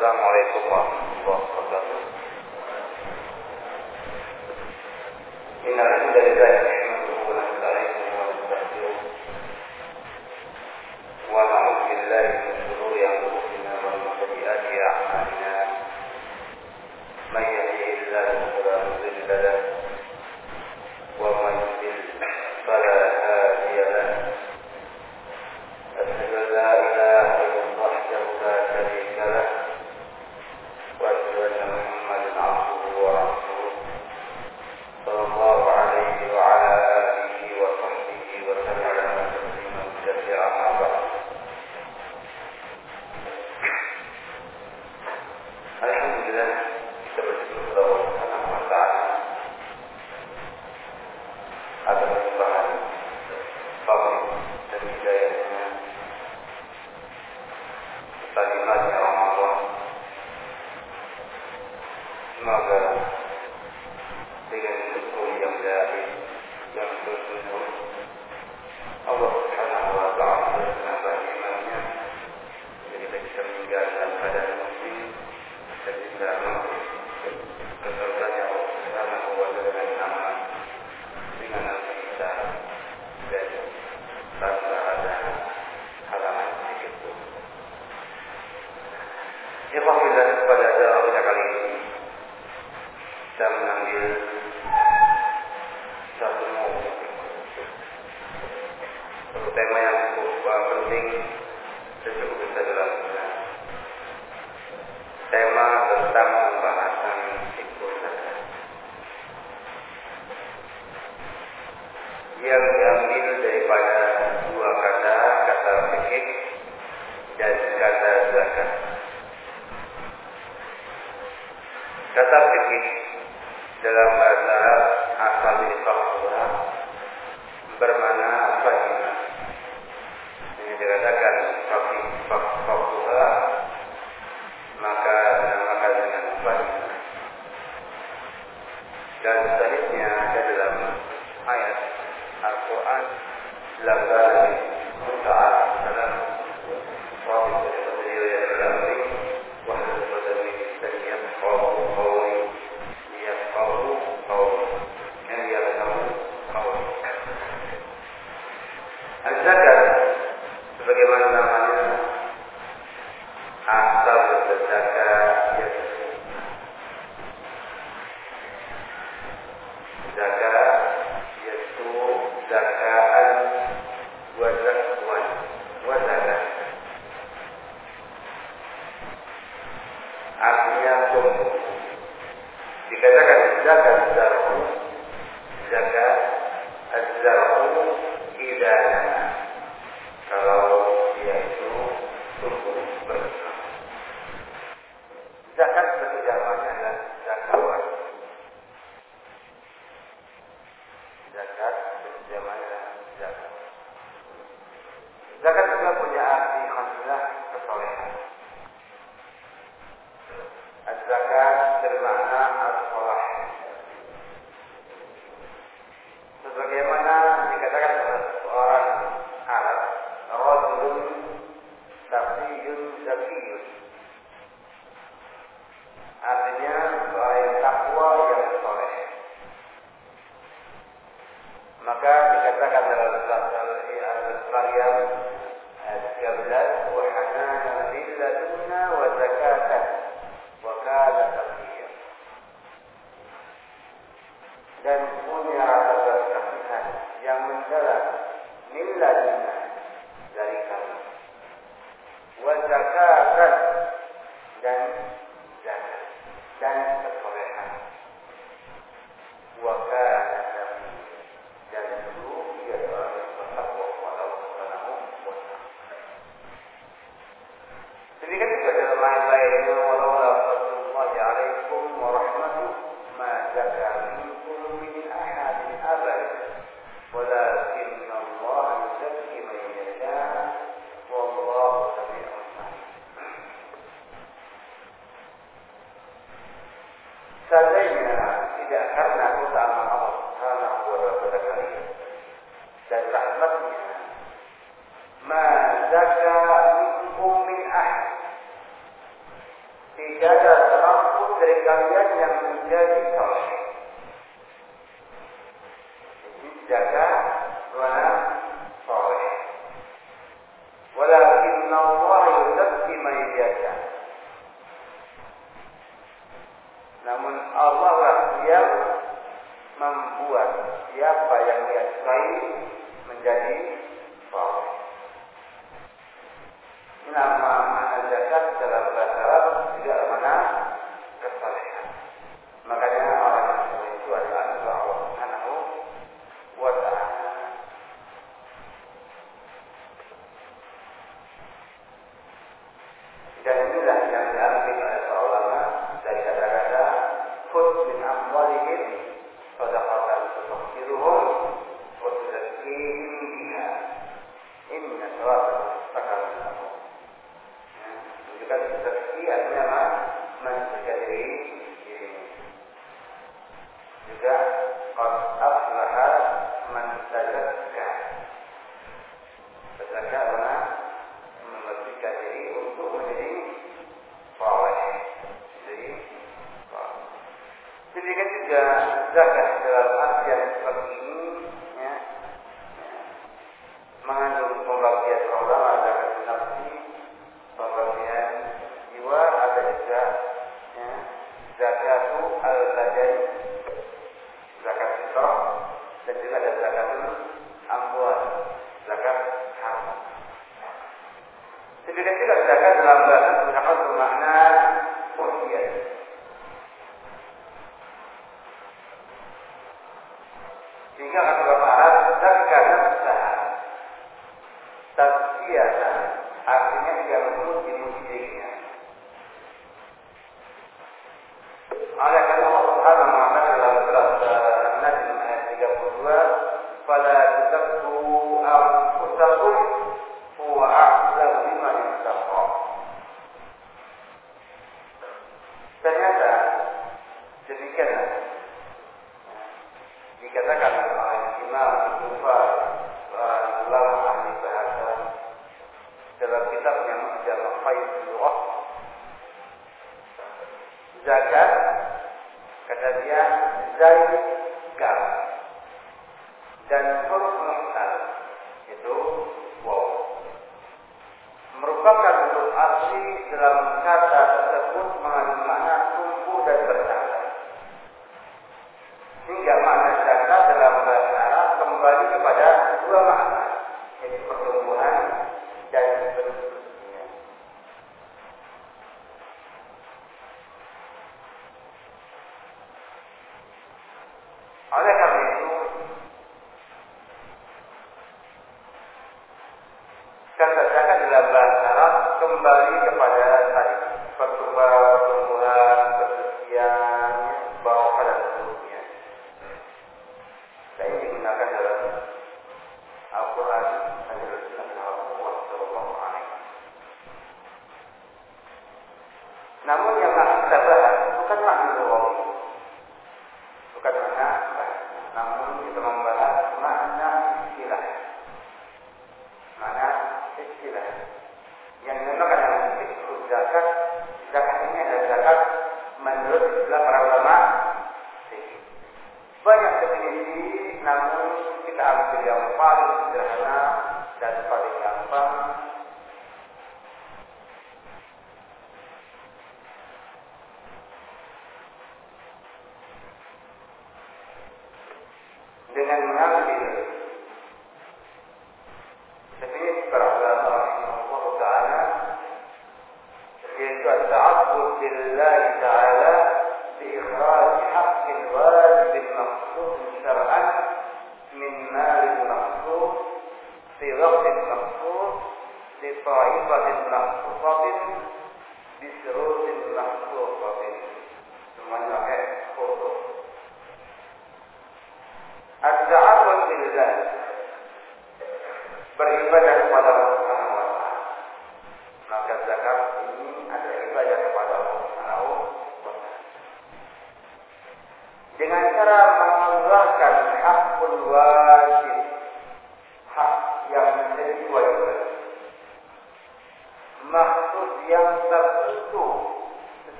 Assalamualaikum warahmatullahi wabarakatuh. Inna lillahi wa inna ilaihi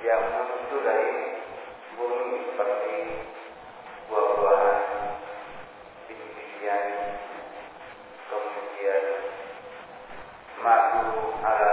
yang muncul dari bumi seperti buah-buahan, bintik-bintian, kemudian madu ala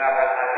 Dapat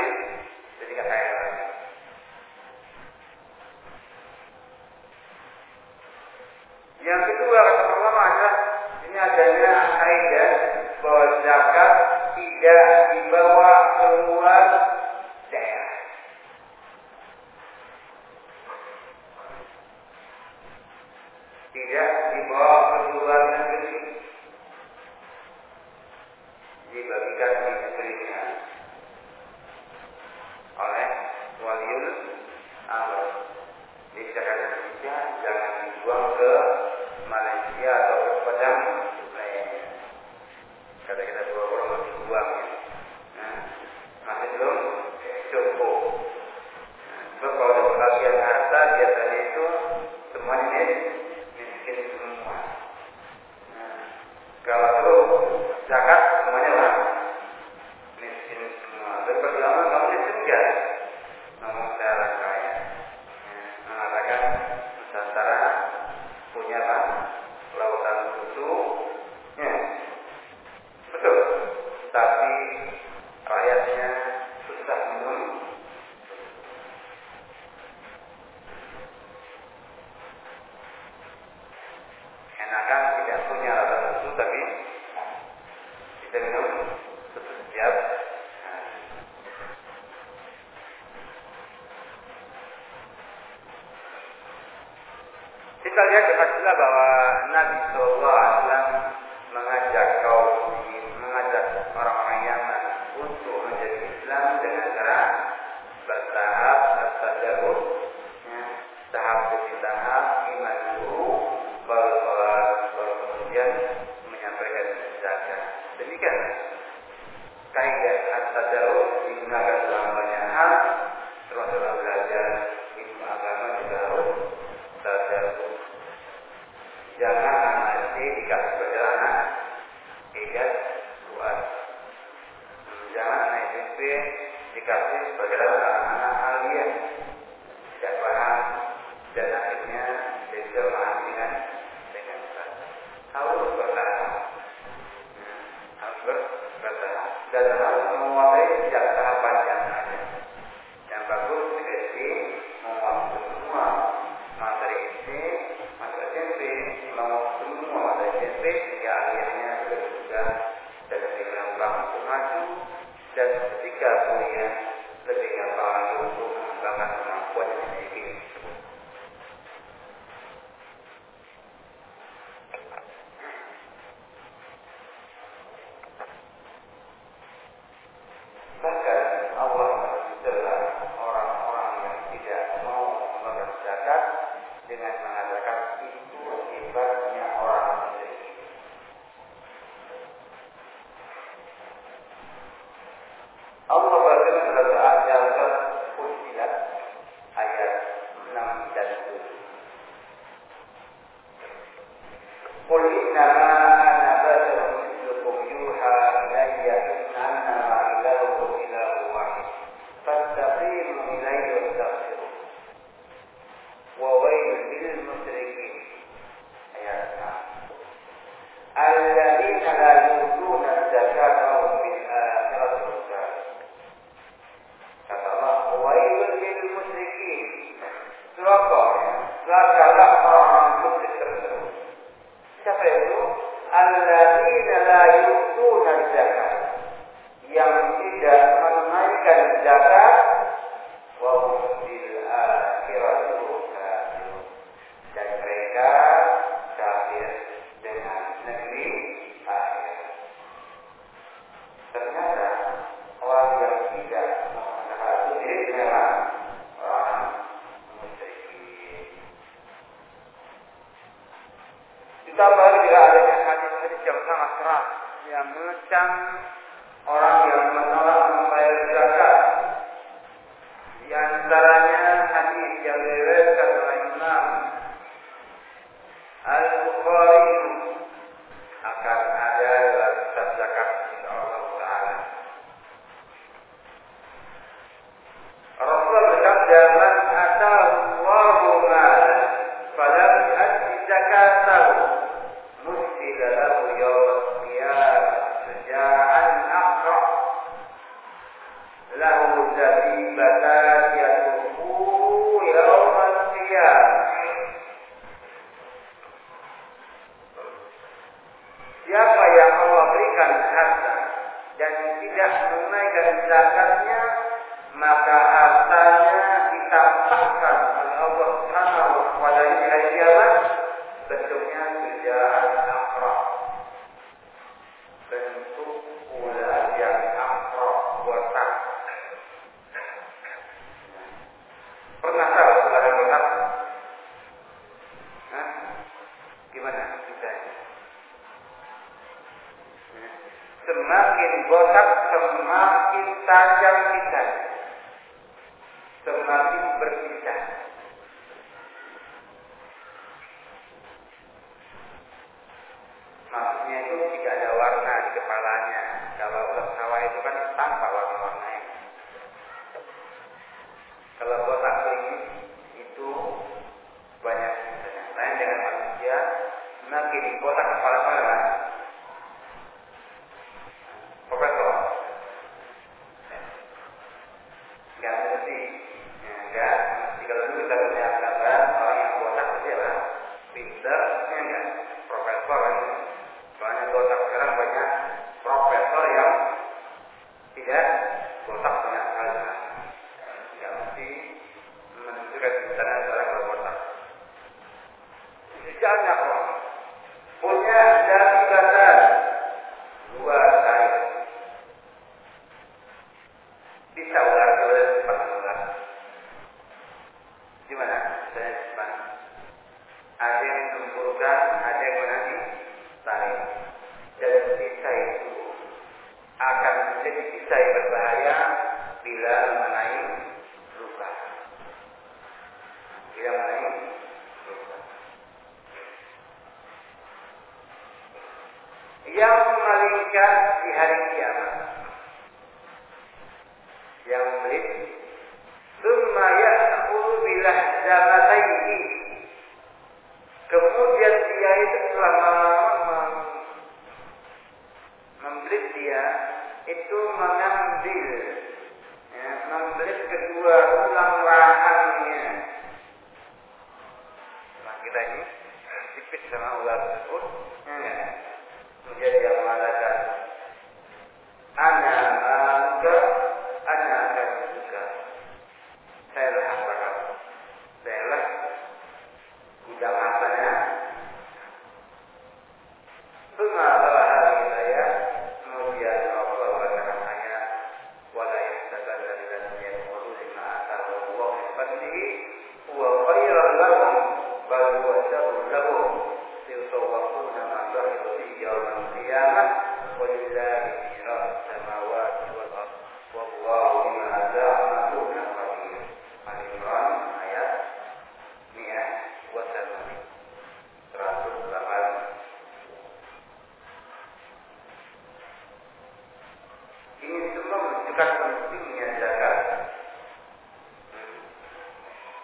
la moang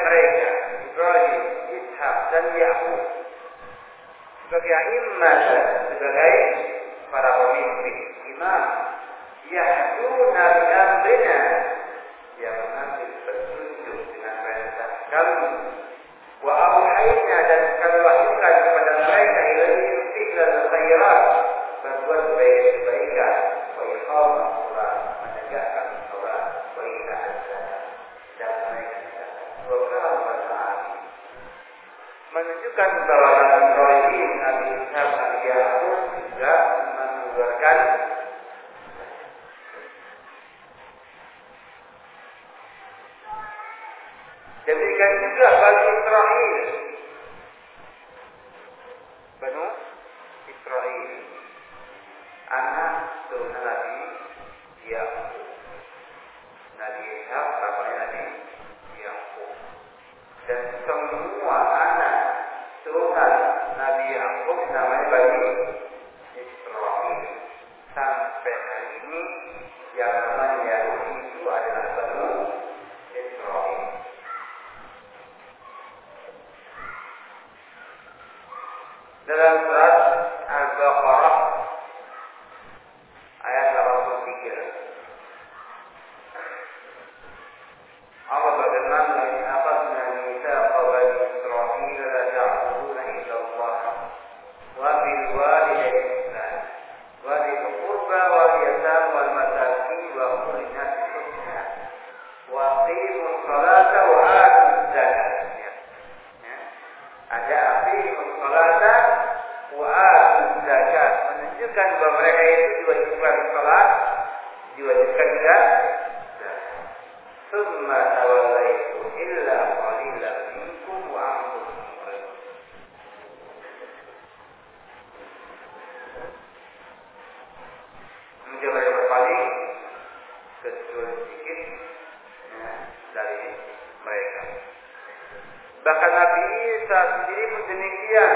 mereka dan ya sebagai imman sebagai para pemilik iaku na සංසාරා Mungkin berpaling Kecil sedikit eh, Dari mereka Bahkan Nabi Isa sendiri pun demikian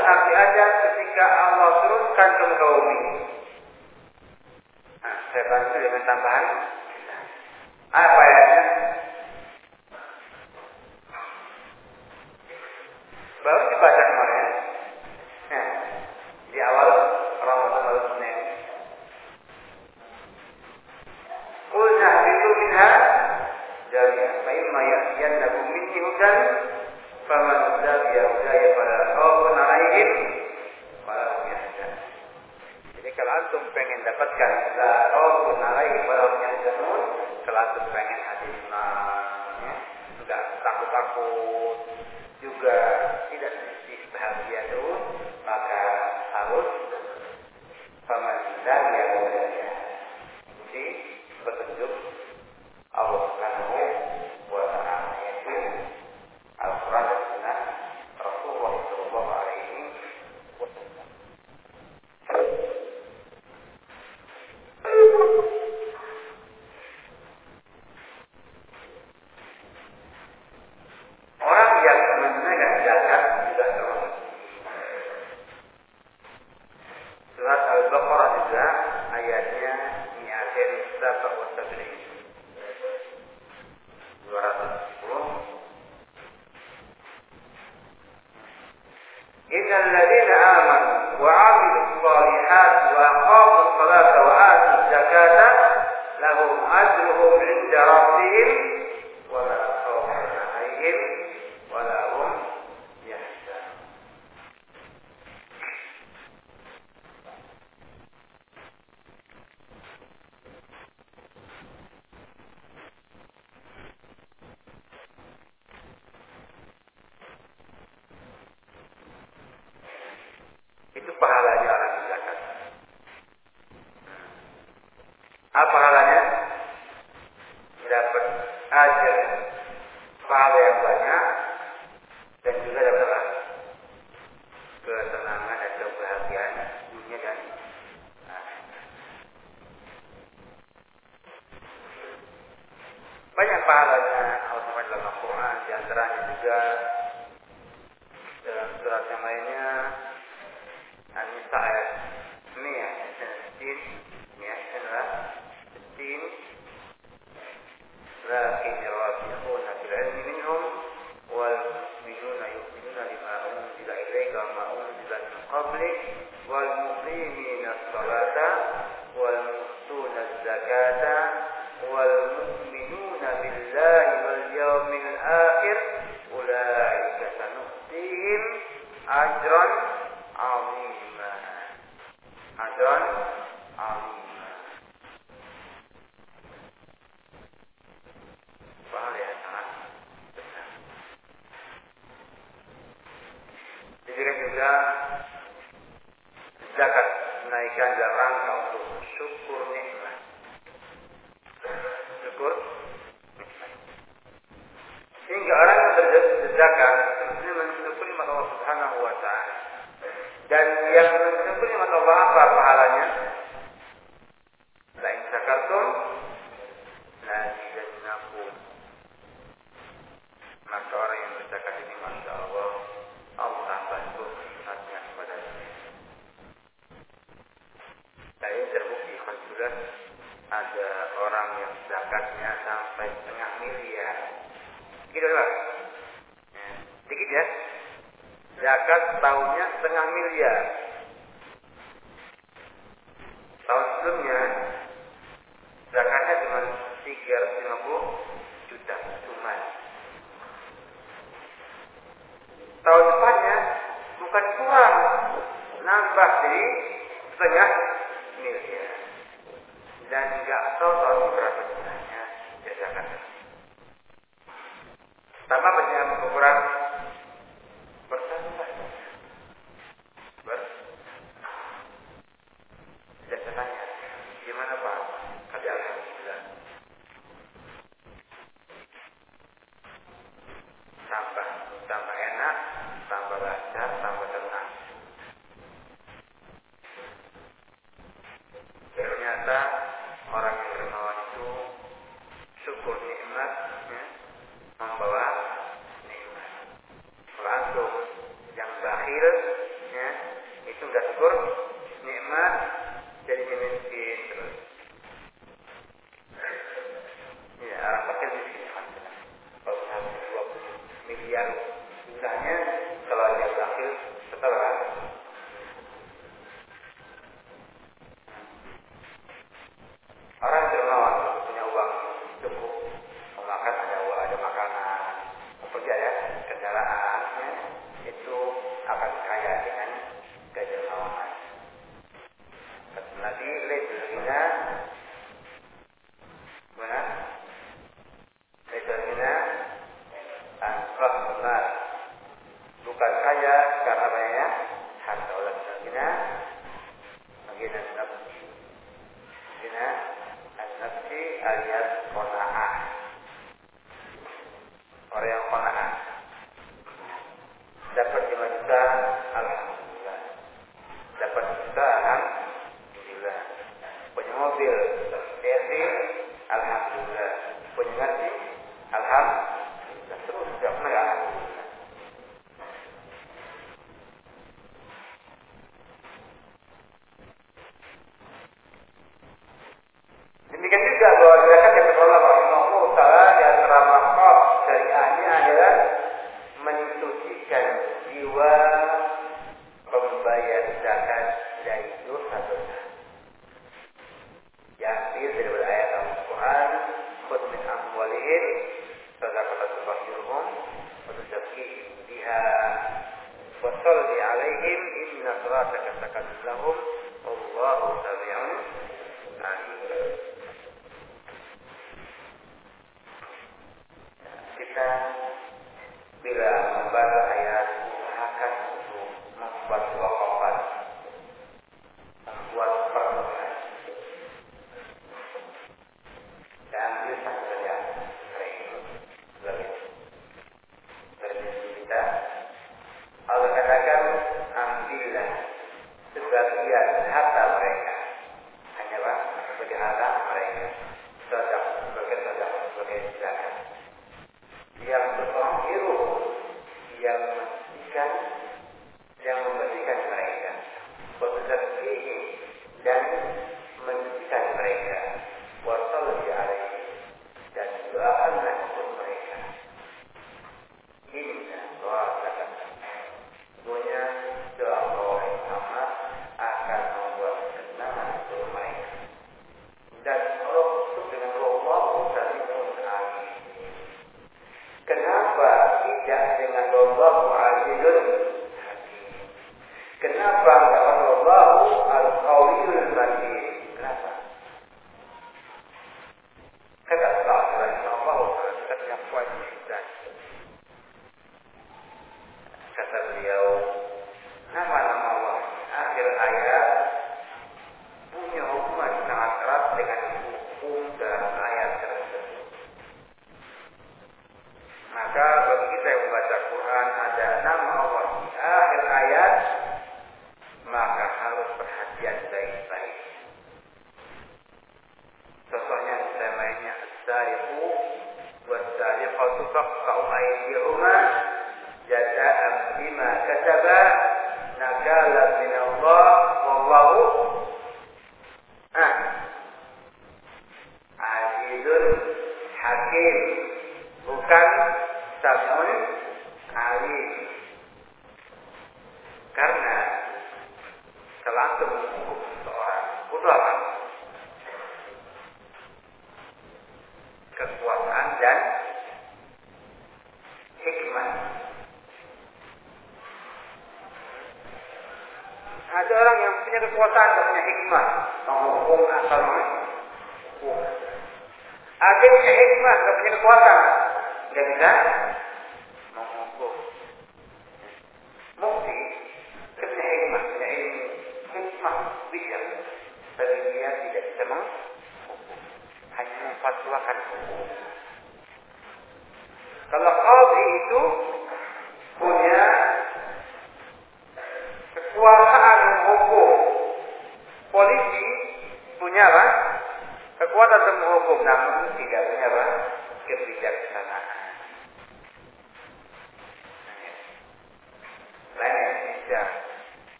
Gracias. apa Nam